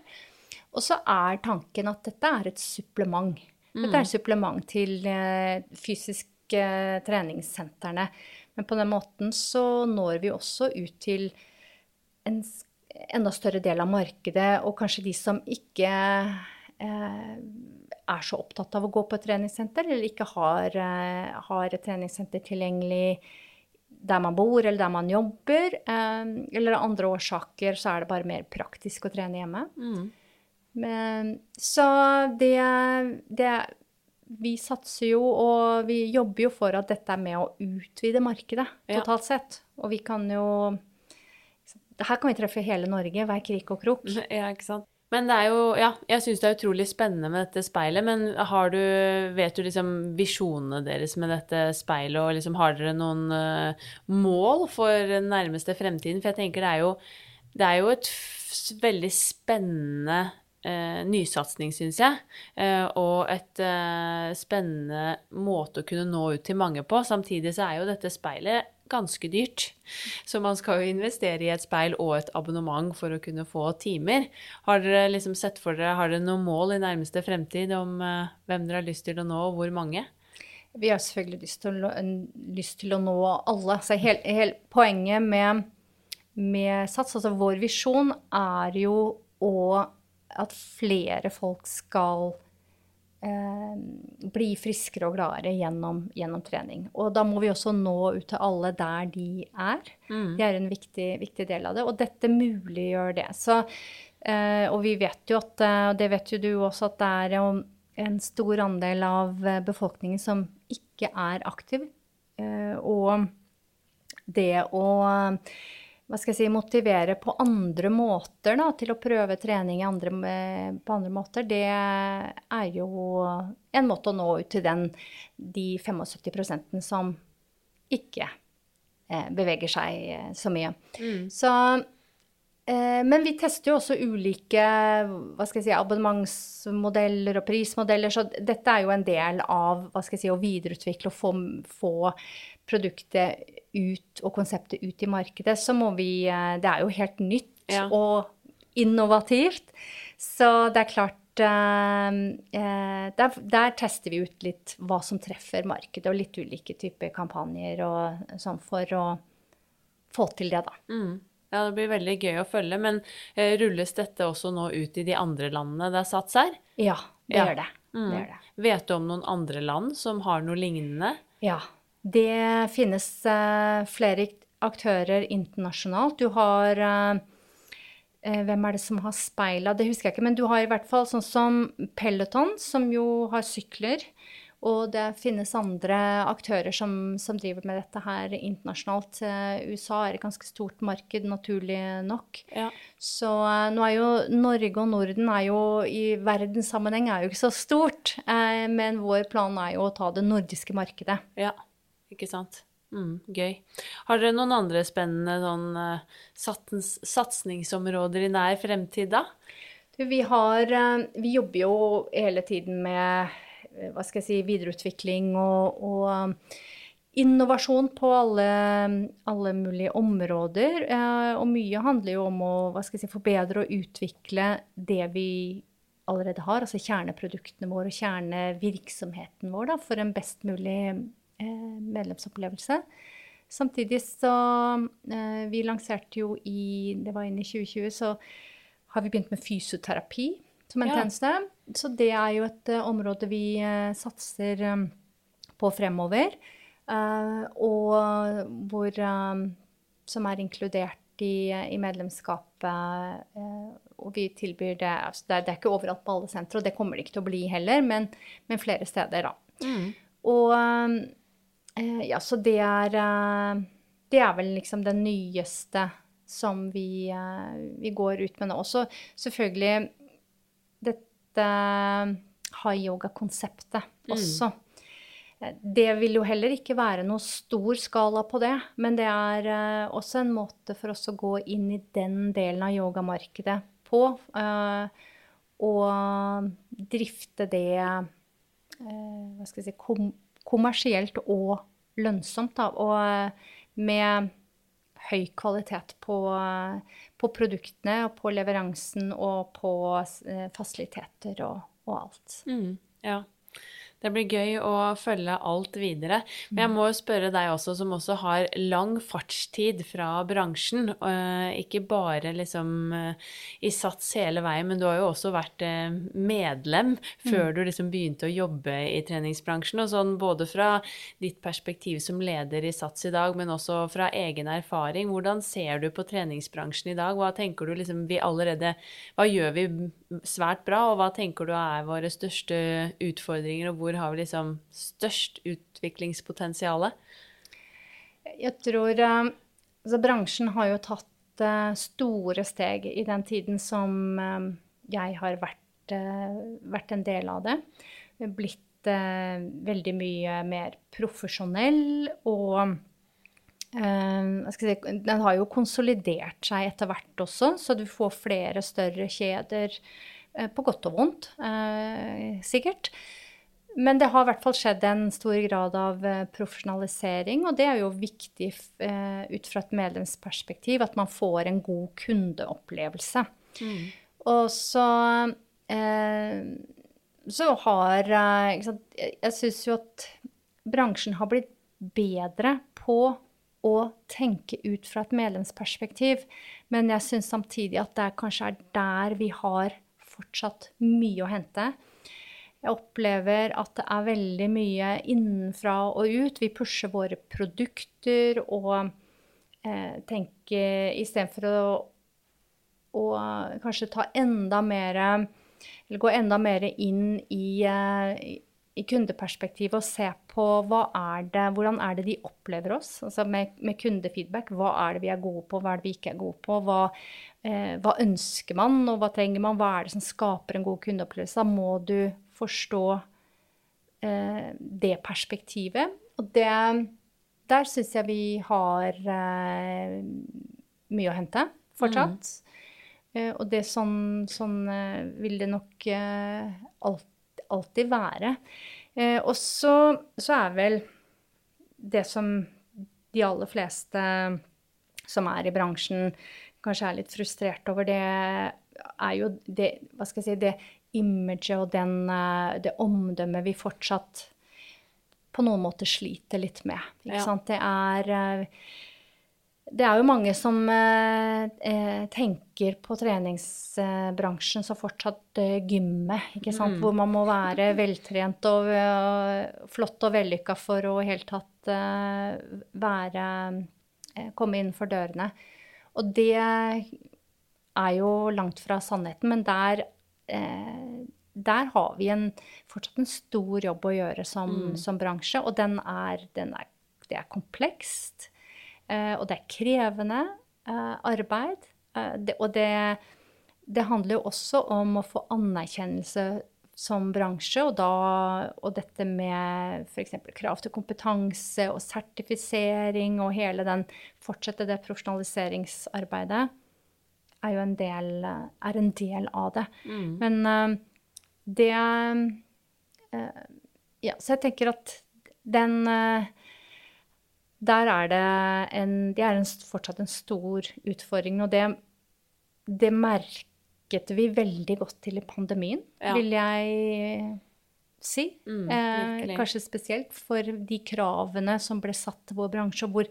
Og så er tanken at dette er et supplement. Dette er et mm. supplement til uh, fysiske uh, treningssentrene. Men på den måten så når vi også ut til en enda større del av markedet, og kanskje de som ikke Eh, er så opptatt av å gå på et treningssenter, eller ikke har, eh, har et treningssenter tilgjengelig der man bor eller der man jobber, eh, eller av andre årsaker så er det bare mer praktisk å trene hjemme. Mm. Men, så det, det, vi satser jo, og vi jobber jo for at dette er med å utvide markedet Ja. totalt sett. Og vi kan jo Her kan vi treffe hele Norge, hver krik og krok. Ja, ikke sant. Men det er jo Ja, jeg syns det er utrolig spennende med dette speilet, men har du Vet du liksom visjonene deres med dette speilet, og liksom har dere noen eh, mål for den nærmeste fremtiden? For jeg tenker det er jo Det er jo et veldig spennende eh, nysatsing, syns jeg. Eh, og et eh, spennende måte å kunne nå ut til mange på. Samtidig så er jo dette speilet ganske dyrt. Så man skal jo investere i et speil og et abonnement for å kunne få timer. Har dere liksom sett for dere, har dere noen mål i nærmeste fremtid om eh, hvem dere har lyst til å nå, og hvor mange? Vi har selvfølgelig lyst til å, lyst til å nå alle. Så hel, hel, poenget med, med Sats, altså vår visjon, er jo å, at flere folk skal eh, bli friskere og gladere gjennom, gjennom trening. Og da må vi også nå ut til alle der de er. Det er en viktig, viktig del av det. Og dette muliggjør det. Så, eh, og vi vet jo at, eh, og det vet jo du også, at det er en stor andel av eh, befolkningen som ikke er aktiv. Eh, og det å hva skal jeg si, motivere på andre måter da, til å prøve trening i andre, eh, på andre måter, det er jo en måte å nå ut til den, de 75% som ikke eh, beveger seg eh, så mye. Så, eh, men vi tester jo også ulike hva skal jeg si, abonnementsmodeller og prismodeller, så dette er jo en del av hva skal jeg si, å videreutvikle og få, få produktet ut og konseptet ut i markedet. Så må vi eh, Det er jo helt nytt Ja. og innovativt. Så det er klart eh, eh, der, der tester vi ut litt hva som treffer markedet, og litt ulike typer kampanjer og sånn for å få til det, da. Mm. Ja, det blir veldig gøy å følge. Men eh, rulles dette også nå ut i de andre landene det er Sats her? Ja, det Ja. gjør det. Mm. det gjør det. Vet du om noen andre land som har noe lignende? Ja. Det finnes eh, flere aktører internasjonalt. Du har eh, eh, Hvem er det som har speila? Det husker jeg ikke. Men du har i hvert fall sånn som Peloton, som jo har sykler. Og det finnes andre aktører som, som driver med dette her internasjonalt. Eh, USA er et ganske stort marked, naturlig nok. Ja. Så eh, nå er jo Norge og Norden er jo i verdenssammenheng er jo ikke så stort. Eh, men vår plan er jo å ta det nordiske markedet. Ja, ikke sant. Mm, gøy. Har dere noen andre spennende sånn satsings, satsingsområder i nær fremtid, da? Vi har eh, Vi jobber jo hele tiden med eh, hva skal jeg si, videreutvikling og, og eh, innovasjon på alle, alle mulige områder. eh, Og mye handler jo om å hva skal jeg si, forbedre og utvikle det vi allerede har, altså kjerneproduktene våre og kjernevirksomheten vår, da, for en best mulig eh, medlemsopplevelse. Samtidig så eh, Vi lanserte jo i Det var inn i 2020, så har vi begynt med fysioterapi som en Ja. tjeneste. Så det er jo et uh, område vi uh, satser um, på fremover. Uh, og hvor Som er inkludert i, i medlemskapet. og vi tilbyr det altså det, er, det er ikke overalt på alle sentre, og det kommer det ikke til å bli heller, men, men flere steder, da. Og eh, ja, så det er Det er vel liksom det nyeste som vi, vi går ut med nå. Også selvfølgelig dette high yoga-konseptet også. Eh, Det vil jo heller ikke være noe stor skala på det, men det er eh, også en måte for oss å gå inn i den delen av yogamarkedet på. eh, og drifte det hva skal jeg si, kom, kommersielt og lønnsomt. Da, og med høy kvalitet på, på produktene og på leveransen og på eh, fasiliteter og, og alt. Mm, ja. Det blir gøy å følge alt videre. Men jeg må jo spørre deg også, som også har lang fartstid fra bransjen. eh, Ikke bare liksom eh, i Sats hele veien, men du har jo også vært eh, medlem før du liksom begynte å jobbe i treningsbransjen. Og sånn både fra ditt perspektiv som leder i Sats i dag, men også fra egen erfaring. Hvordan ser du på treningsbransjen i dag? Hva tenker du liksom vi allerede Hva gjør vi svært bra. Og hva tenker du er våre største utfordringer, og hvor har vi liksom størst utviklingspotensial? Jeg tror uh, altså Bransjen har jo tatt uh, store steg i den tiden som uh, jeg har vært, vært, en del av det. Blitt veldig mye mer profesjonell og Si, den har jo konsolidert seg etter hvert også, så du får flere større kjeder. På godt og vondt, sikkert. Men det har i hvert fall skjedd en stor grad av profesjonalisering, og det er jo viktig ut fra et medlemsperspektiv at man får en god kundeopplevelse. Mm. Og så så har Jeg syns jo at bransjen har blitt bedre på å tenke ut fra et medlemsperspektiv. Men jeg syns samtidig at det kanskje er der vi har fortsatt mye å hente. Jeg opplever at det er veldig mye innenfra og ut. Vi pusher våre produkter og eh, tenker istedenfor å, å kanskje ta enda mer Eller gå enda mer inn i, eh, i kundeperspektivet og se på er det, hvordan er det de opplever oss. Altså med, med, kundefeedback. Hva er det vi er gode på, hva er det vi ikke er gode på? Hva, eh, hva, ønsker man, og hva trenger man? Hva er det som skaper en god kundeopplevelse? Da må du forstå eh, det perspektivet. Og det, der syns jeg vi har eh, mye å hente fortsatt. Mm. Eh, og det sånn, sånn eh, vil det nok eh, alltid alltid være. Eh, og så, så, er vel det som de aller fleste som er i bransjen, kanskje er litt frustrert over, det er jo det Hva skal jeg si Det imaget og den, eh, det omdømmet vi fortsatt på noen måter sliter litt med. Ikke ja. sant? Det er eh, det er jo mange som eh, eh, tenker på treningsbransjen som fortsatt eh, gymmet, ikke sant. Mm. Hvor man må være veltrent og og flott og vellykka for å i hele tatt eh, være uh, Komme innenfor dørene. Og det er jo langt fra sannheten, men der, der har vi en, fortsatt en stor jobb å gjøre som, mm. som bransje, og den er, den er, det er komplekst. Eh, og det er krevende eh, arbeid. Eh, det, og det, det, handler jo også om å få anerkjennelse som bransje, og, da, og dette med f.eks. krav til kompetanse og sertifisering og hele den Fortsette det profesjonaliseringsarbeidet er jo en del, er en del av det. Mm. Men det Ja, så jeg tenker at den der er det en, det er en, fortsatt en stor utfordring. Og det, det, merket vi veldig godt til i pandemien, ja. vil jeg si. Mm, eh, kanskje spesielt for de kravene som ble satt til vår bransje, hvor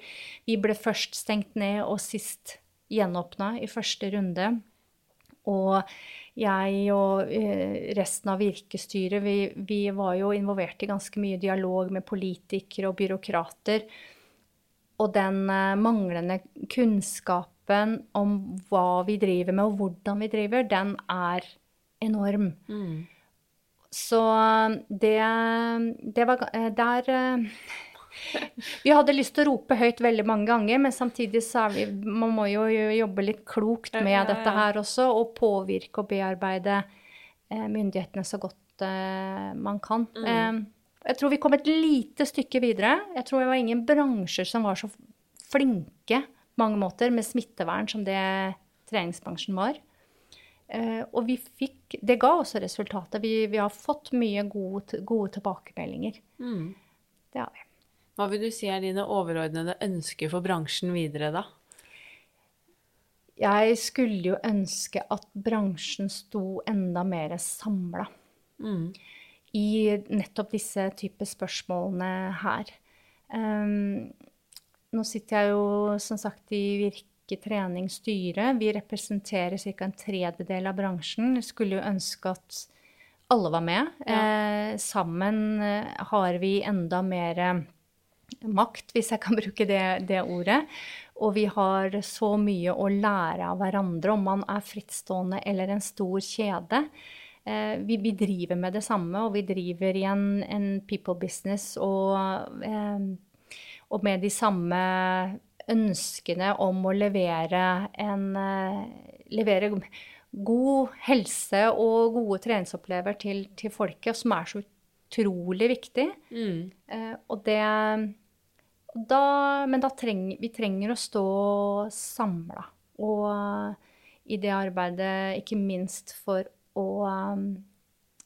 vi ble først stengt ned og sist gjenåpna i første runde. Og jeg og eh, resten av virkestyret, vi, vi var jo involvert i ganske mye dialog med politikere og byråkrater og den eh, manglende kunnskapen om hva vi driver med, og hvordan vi driver, den er enorm. Mm. Så det, det var eh, der eh, vi hadde lyst til å rope høyt veldig mange ganger, men samtidig så er vi Man må jo jobbe litt klokt med ja, ja, ja. dette her også, og påvirke og bearbeide myndighetene så godt man kan. Mm. Jeg tror vi kom et lite stykke videre. Jeg tror det var ingen bransjer som var så flinke mange måter med smittevern som det treningsbransjen var. Uh, og vi fikk Det ga også resultater. Vi, vi har fått mye gode, gode tilbakemeldinger. Mm. Det har vi. Hva vil du si er dine overordnede ønsker for bransjen videre, da? Jeg skulle jo ønske at bransjen sto enda mer samla. Mm i nettopp disse type spørsmålene her. Um, nå sitter jeg jo som sagt i Virke trening styre. Vi representerer ca. en tredjedel av bransjen. Jeg skulle jo ønske at alle var med. Ja. Eh, sammen har vi enda mer makt, hvis jeg kan bruke det, det, ordet. Og vi har så mye å lære av hverandre om man er frittstående eller en stor kjede. Eh, vi, vi, driver med det samme, og vi driver i en, en people business og, eh, og, med de samme ønskene om å levere en eh, Levere god helse og gode treningsopplever til, til folket, som er så utrolig viktig. Mm. Eh, og det da, Men da trenger vi trenger å stå samla. Og i det arbeidet, ikke minst for å eh,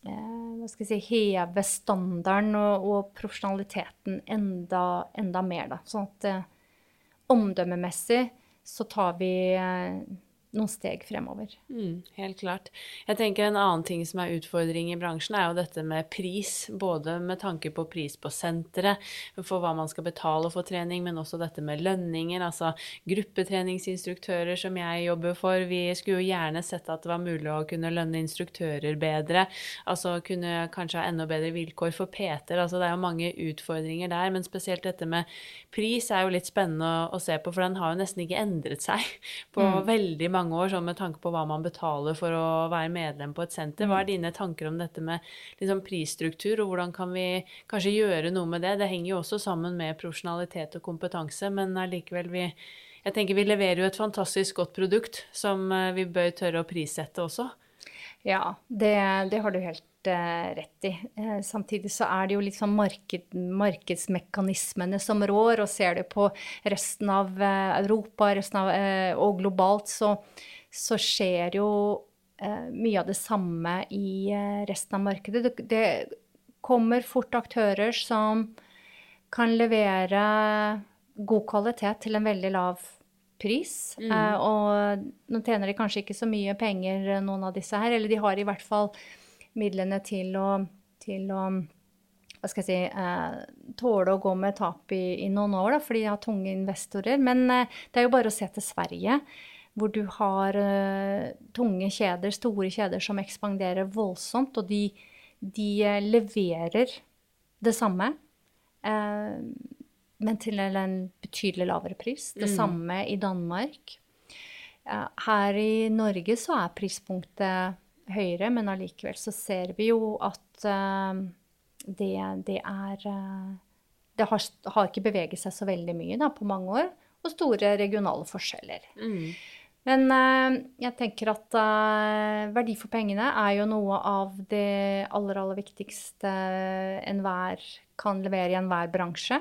hva skal jeg si, heve standarden og, og profesjonaliteten enda, enda, mer. Da. Sånn at eh, omdømmemessig så tar vi eh, noen steg fremover. Mm, helt klart. Jeg tenker En annen ting som er utfordring i bransjen, er jo dette med pris. Både med tanke på pris på senteret, for hva man skal betale for trening, men også dette med lønninger. Altså gruppetreningsinstruktører som jeg jobber for. Vi skulle jo gjerne sett at det var mulig å kunne lønne instruktører bedre. Altså kunne kanskje ha enda bedre vilkår for PT-er. Altså det er jo mange utfordringer der, men spesielt dette med pris er jo litt spennende å, å se på, for den har jo nesten ikke endret seg på mm. veldig mange mange år, sånn med tanke på hva man betaler for å være medlem på et senter. Hva er mm. dine tanker om dette med liksom, prisstruktur, og hvordan kan vi kanskje gjøre noe med det? Det henger jo også sammen med profesjonalitet og kompetanse, men allikevel vi jeg tenker Vi leverer jo et fantastisk godt produkt som eh, vi bør tørre å prissette også. Ja, det, det har du helt uh, rett i. Uh, samtidig så er det jo liksom marked, markedsmekanismene som rår, og ser du på resten av uh, Europa resten av, og globalt, så, så skjer jo mye av det samme i resten av markedet. Det, det, kommer fort aktører som kan levere god kvalitet til en veldig lav pris. Mm. Og nå tjener de kanskje ikke så mye penger, eh, noen av disse her. Eller de har i hvert fall midlene til å, til å hva skal jeg si, eh, tåle å gå med tap i, i noen år, da, fordi de har tunge investorer. Men eh, det er jo bare å se til Sverige, hvor du har tunge kjeder, store kjeder som ekspanderer voldsomt, og de, de leverer det samme. Uh, men til en betydelig lavere pris. Det mm. samme i Danmark. Her i Norge så er prispunktet høyere, men allikevel så ser vi jo at uh, det, det, er uh, Det har, har, ikke beveget seg så veldig mye da, på mange år, og store regionale forskjeller. Mm. Men uh, jeg tenker at verdi for pengene er jo noe av det aller, aller viktigste enhver kan levere i enhver bransje.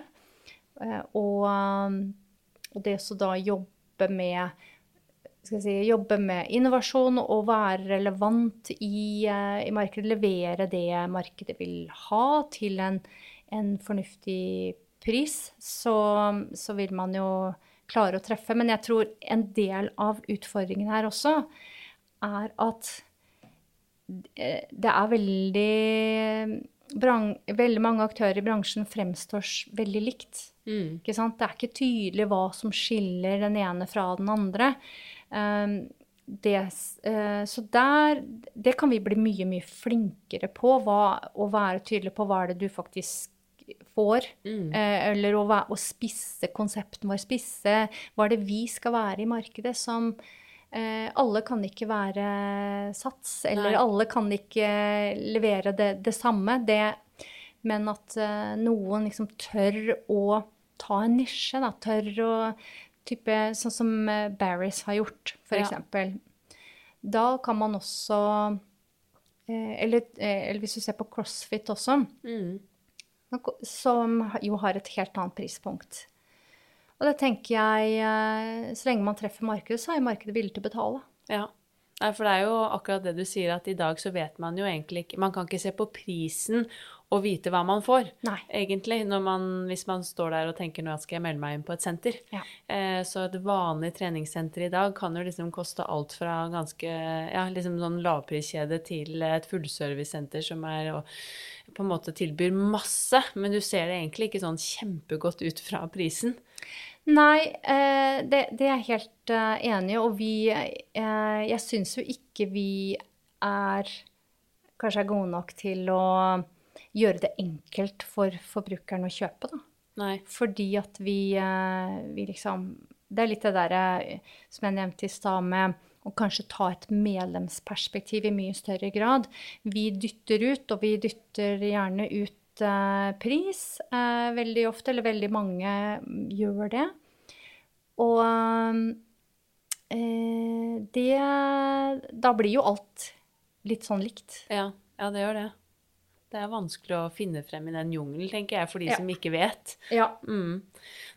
Eh, og, og det å da jobbe med Si, jobbe med innovasjon og være relevant i, uh, i, markedet. Levere det markedet vil ha til en, en fornuftig pris. Så, så, vil man jo klare å treffe. Men jeg tror en del av utfordringen her også er at eh, det er veldig veldig mange aktører i bransjen fremstår veldig likt. Mm. Det er ikke tydelig hva som skiller den ene fra den andre. Um, det, uh, så der Det kan vi bli mye, mye flinkere på. Hva, å være tydelig på hva er det du faktisk får. Mm. Uh, eller å, å, spisse konsepten vår. Spisse hva er det vi skal være i markedet som uh, Alle kan ikke være sats, eller Nei. alle kan ikke levere det, det samme. Det men at noen liksom tør å ta en nisje, da. Tør å type Sånn som uh, Barris har gjort, f.eks. Ja. Da kan man også uh, eller, eller, hvis du ser på CrossFit også, mm. som jo har et helt annet prispunkt. Og det tenker jeg Så lenge man treffer markedet, så er markedet villig til å betale. Ja. Nei, for det er jo akkurat det du sier, at i dag så vet man jo egentlig ikke Man kan ikke se på prisen og vite hva man får, Nei. egentlig, man, hvis man står der og tenker nå skal jeg melde meg inn på et senter. Ja. Eh, så et vanlig treningssenter i dag kan jo liksom koste alt fra ganske ja, liksom sånn lavpriskjede til et fullservicesenter som er og på en måte tilbyr masse, men du ser det egentlig ikke sånn kjempegodt ut fra prisen. Nei, eh, det, det, er jeg helt eh, enig i. Og vi uh, Jeg syns jo ikke vi er kanskje er gode nok til å gjøre det enkelt for forbrukeren å kjøpe, da. Nei. Fordi at vi, eh, vi liksom Det er litt det derre som jeg nevnte i stad med å kanskje ta et medlemsperspektiv i mye større grad. Vi dytter ut, og vi dytter gjerne ut eh, pris eh, veldig ofte, eller veldig mange gjør det. Og eh, det Da blir jo alt litt sånn likt. Ja, ja, det gjør det. Det er vanskelig å finne frem i den jungelen, tenker jeg, for de Ja. som ikke vet. Ja. Mm.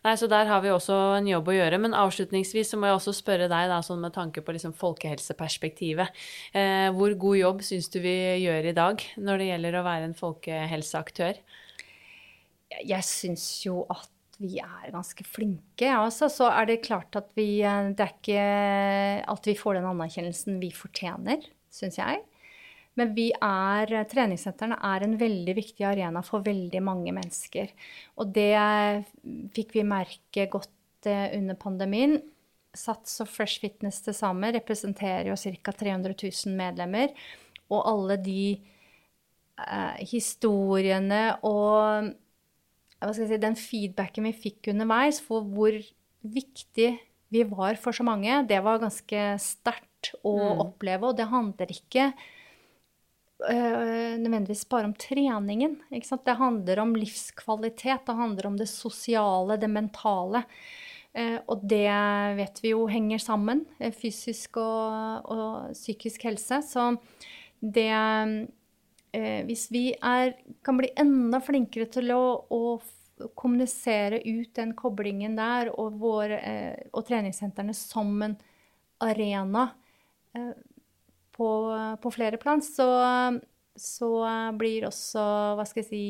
Nei, så der har vi også en jobb å gjøre. Men avslutningsvis så må jeg også spørre deg, da, sånn med tanke på liksom folkehelseperspektivet. Eh, hvor god jobb syns du vi gjør i dag når det gjelder å være en folkehelseaktør? Jeg syns jo at vi er ganske flinke, altså. Så er det klart at vi eh, Det er ikke at vi får den anerkjennelsen vi fortjener, syns jeg. Men vi er, treningssentrene er en veldig viktig arena for veldig mange mennesker. Og det fikk vi merke godt eh, under pandemien. Sats og Fresh Fitness til sammen representerer jo ca. 300 000 medlemmer. Og alle de eh, historiene og si, den feedbacken vi fikk underveis for hvor viktig vi var for så mange, det var ganske sterkt å Mm. oppleve. Og det handler ikke øh, nødvendigvis bare om treningen. Ikke sant? Det handler om livskvalitet, det handler om det sosiale, det mentale. Eh, og det vet vi jo henger sammen, eh, fysisk og, og psykisk helse. Så det eh, Hvis vi er, kan bli enda flinkere til å, å kommunisere ut den koblingen der, og, vår, eh, og treningssentrene som en arena eh, på, på flere plan, så, så blir også Hva skal jeg si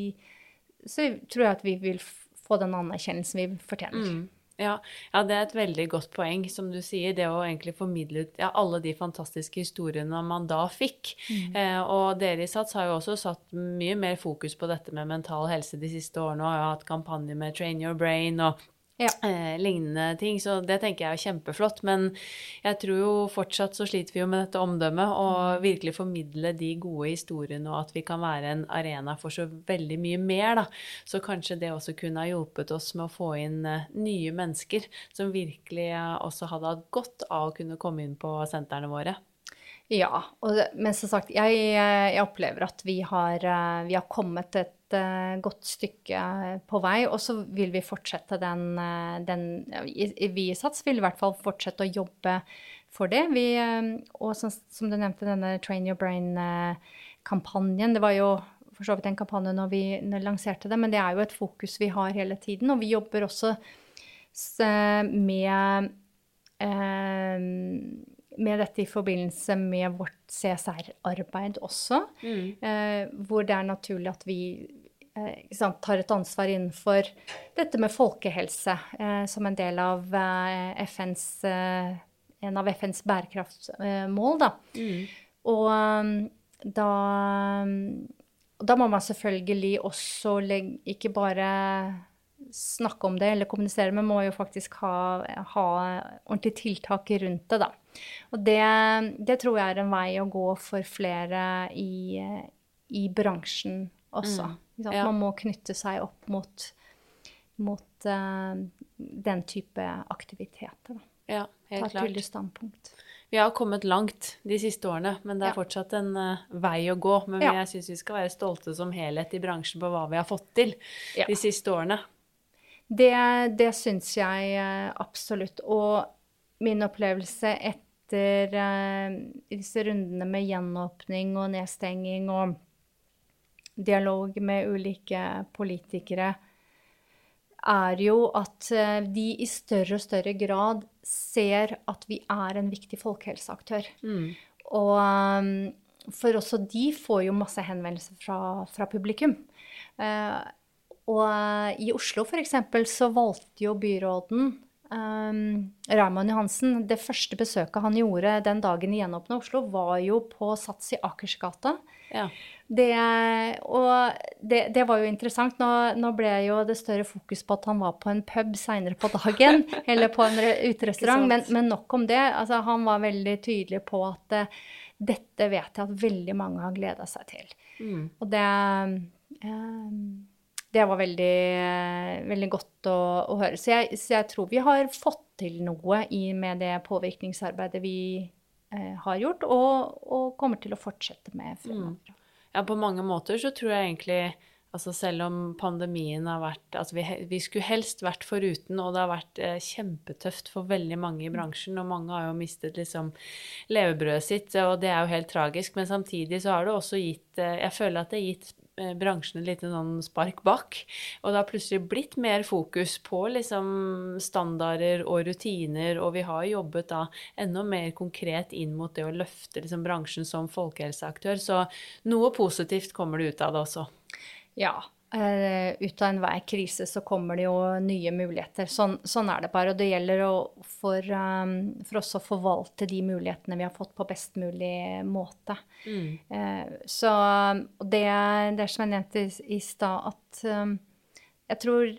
Så tror jeg at vi vil få den anerkjennelsen vi fortjener. Mm. Ja, ja, det er et veldig godt poeng, som du sier. Det å egentlig formidle ut ja, alle de fantastiske historiene man da fikk. Eh, og dere i Sats har jo også satt mye mer fokus på dette med mental helse de siste årene, og har hatt kampanje med Train Your Brain og Ja. eh, lignende ting, så det tenker jeg er kjempeflott. Men jeg tror jo fortsatt så sliter vi jo med dette omdømmet, og virkelig formidle de gode historiene, og at vi kan være en arena for så veldig mye mer, da. Så kanskje det også kunne ha hjulpet oss med å få inn eh, nye mennesker som virkelig eh, også hadde hatt godt av å kunne komme inn på sentrene våre. Ja, og, men som sagt, jeg, jeg opplever at vi har, eh, vi har kommet et eh, godt stykke på vei, og så vil vi fortsette den, eh, den Vi i Sats vil i hvert fall fortsette å jobbe for det. Vi, eh, og som, som du nevnte, denne Train Your Brain-kampanjen, det var jo for så vidt en kampanje når vi lanserte det, men det er jo et fokus vi har hele tiden, og vi jobber også med eh, med dette i forbindelse med vårt CSR-arbeid også, eh, hvor det er naturlig at vi eh, sant, tar et ansvar innenfor dette med folkehelse eh, som en del av eh, FNs eh, en av FNs bærekraftsmål. Da. Og um, da, da må man selvfølgelig også legge, ikke bare snakke om det eller kommunisere, men må jo faktisk ha, ha ordentlige tiltak rundt det, da. Og det, det tror jeg er en vei å gå for flere i, i bransjen også. Mm, ja. Man må knytte seg opp mot, mot uh, den type aktiviteter. Da. Ja, Ta et tydelig standpunkt. Vi har kommet langt de siste årene, men det er Ja. fortsatt en uh, vei å gå. Men jeg syns vi skal være stolte som helhet i bransjen på hva vi har fått til de siste årene. Det, det syns jeg eh, absolutt. Og min opplevelse etter eh, disse rundene med gjenåpning og nedstenging og dialog med ulike politikere, er jo at eh, de i større og større grad ser at vi er en viktig folkehelseaktør. Og um, for også de får jo masse henvendelser fra, fra publikum. Eh, og eh, i Oslo f.eks. så valgte jo byråden um, Raymond Johansen Det første besøket han gjorde den dagen de gjenåpna Oslo, var jo på Sats i Akersgata. Ja. Det, og det, det var jo interessant. Nå, nå ble jo det større fokus på at han var på en pub seinere på dagen, eller på en re- uterestaurant, men, men nok om det. Altså, han var veldig tydelig på at uh, dette vet jeg at veldig mange har gleda seg til. Og det, eh, det var veldig, veldig godt å, å høre. Så jeg, så jeg, tror vi har fått til noe i, med det påvirkningsarbeidet vi eh, har gjort, og, og, kommer til å fortsette med fremover. Mm. Ja, på mange måter så tror jeg egentlig Altså selv om pandemien har vært Altså vi, vi skulle helst vært foruten, og det har vært eh, kjempetøft for veldig mange i bransjen, og mange har jo mistet liksom levebrødet sitt, og det er jo helt tragisk. Men samtidig så har det også gitt eh, Jeg føler at det har gitt eh, bransjen et lite sånn spark bak. Og det har plutselig blitt mer fokus på liksom standarder og rutiner, og vi har jobbet da enda mer konkret inn mot det å løfte liksom bransjen som folkehelseaktør. Så noe positivt kommer det ut av det også. Ja. Uh, ut av enhver krise så kommer det jo nye muligheter. Sånn, sånn er det bare. Og det gjelder å, for, um, for, oss å forvalte de mulighetene vi har fått, på best mulig måte. Mm. Uh, så det, det er som jeg nevnte i, stad, at um, jeg tror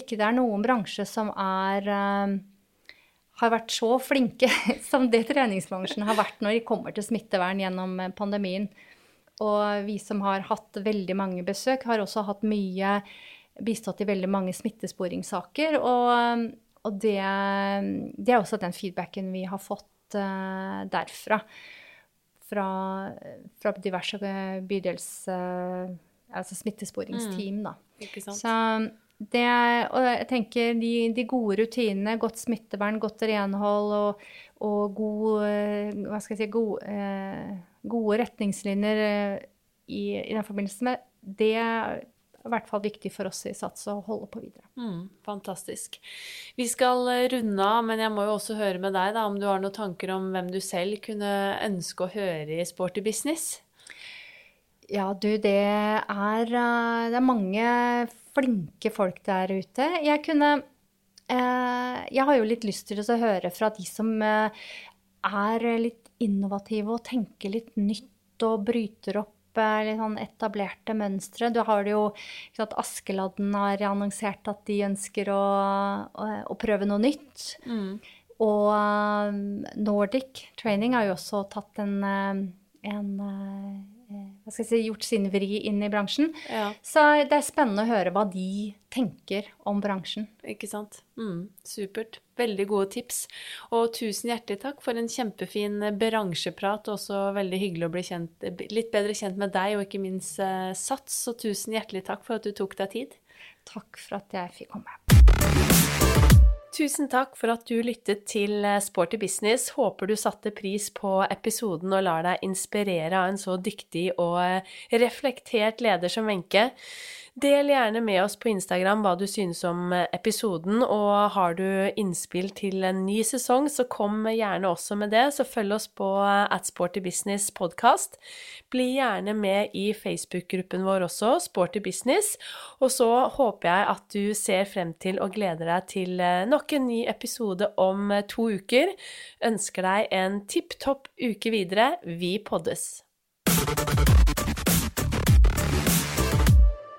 ikke det er noen bransje som er um, har vært så flinke som det treningsbransjen har vært når de kommer til smittevern gjennom pandemien. Og vi som har hatt veldig mange besøk, har også hatt mye bistått i veldig mange smittesporingssaker. Og, og det, det, er også den feedbacken vi har fått uh, derfra. Fra, fra, diverse bydels... Uh, altså smittesporingsteam, mm. da. Ikke sant. Så det, og jeg tenker de, de, gode rutinene, godt smittevern, godt renhold og, og god eh, Hva skal jeg si god, eh, Gode retningslinjer eh, i, i, den forbindelse med det er i hvert fall viktig for oss i Sats å holde på videre. Mm, fantastisk. Vi skal eh, runde av, men jeg må jo også høre med deg da, om du har noen tanker om hvem du selv kunne ønske å høre i Sporty Business? Ja, du, det er, det er mange flinke folk der ute. Jeg kunne eh, Jeg har jo litt lyst til å høre fra de som eh, er litt innovative og tenker litt nytt og bryter opp eh, sånn etablerte mønstre. Du har det jo sant, Askeladden har annonsert at de ønsker å, å, å prøve noe nytt. Mm. Og um, Nordic Training har jo også tatt en, en Eh, hva skal jeg si, gjort sin vri inn i bransjen. Ja. Så det er spennende å høre hva de tenker om bransjen. Ikke sant. Mm, supert. Veldig gode tips. Og tusen hjertelig takk for en kjempefin bransjeprat. Og også veldig hyggelig å bli kjent, litt bedre kjent med deg, og ikke minst Sats. Så tusen hjertelig takk for at du tok deg tid. Takk for at jeg fikk komme. Tusen takk for at du lyttet til eh, Sporty business. Håper du satte pris på episoden og lar deg inspirere av en så dyktig og eh, reflektert leder som Wenche. Del gjerne med oss på Instagram hva du synes om episoden, og har du innspill til en ny sesong, så kom gjerne også med det. Så følg oss på at Sporty Business podcast. Bli gjerne med i Facebook-gruppen vår også, Sporty Business. Og så håper jeg at du ser frem til og gleder deg til nok en ny episode om to uker. Ønsker deg en tipp topp uke videre. Vi poddes.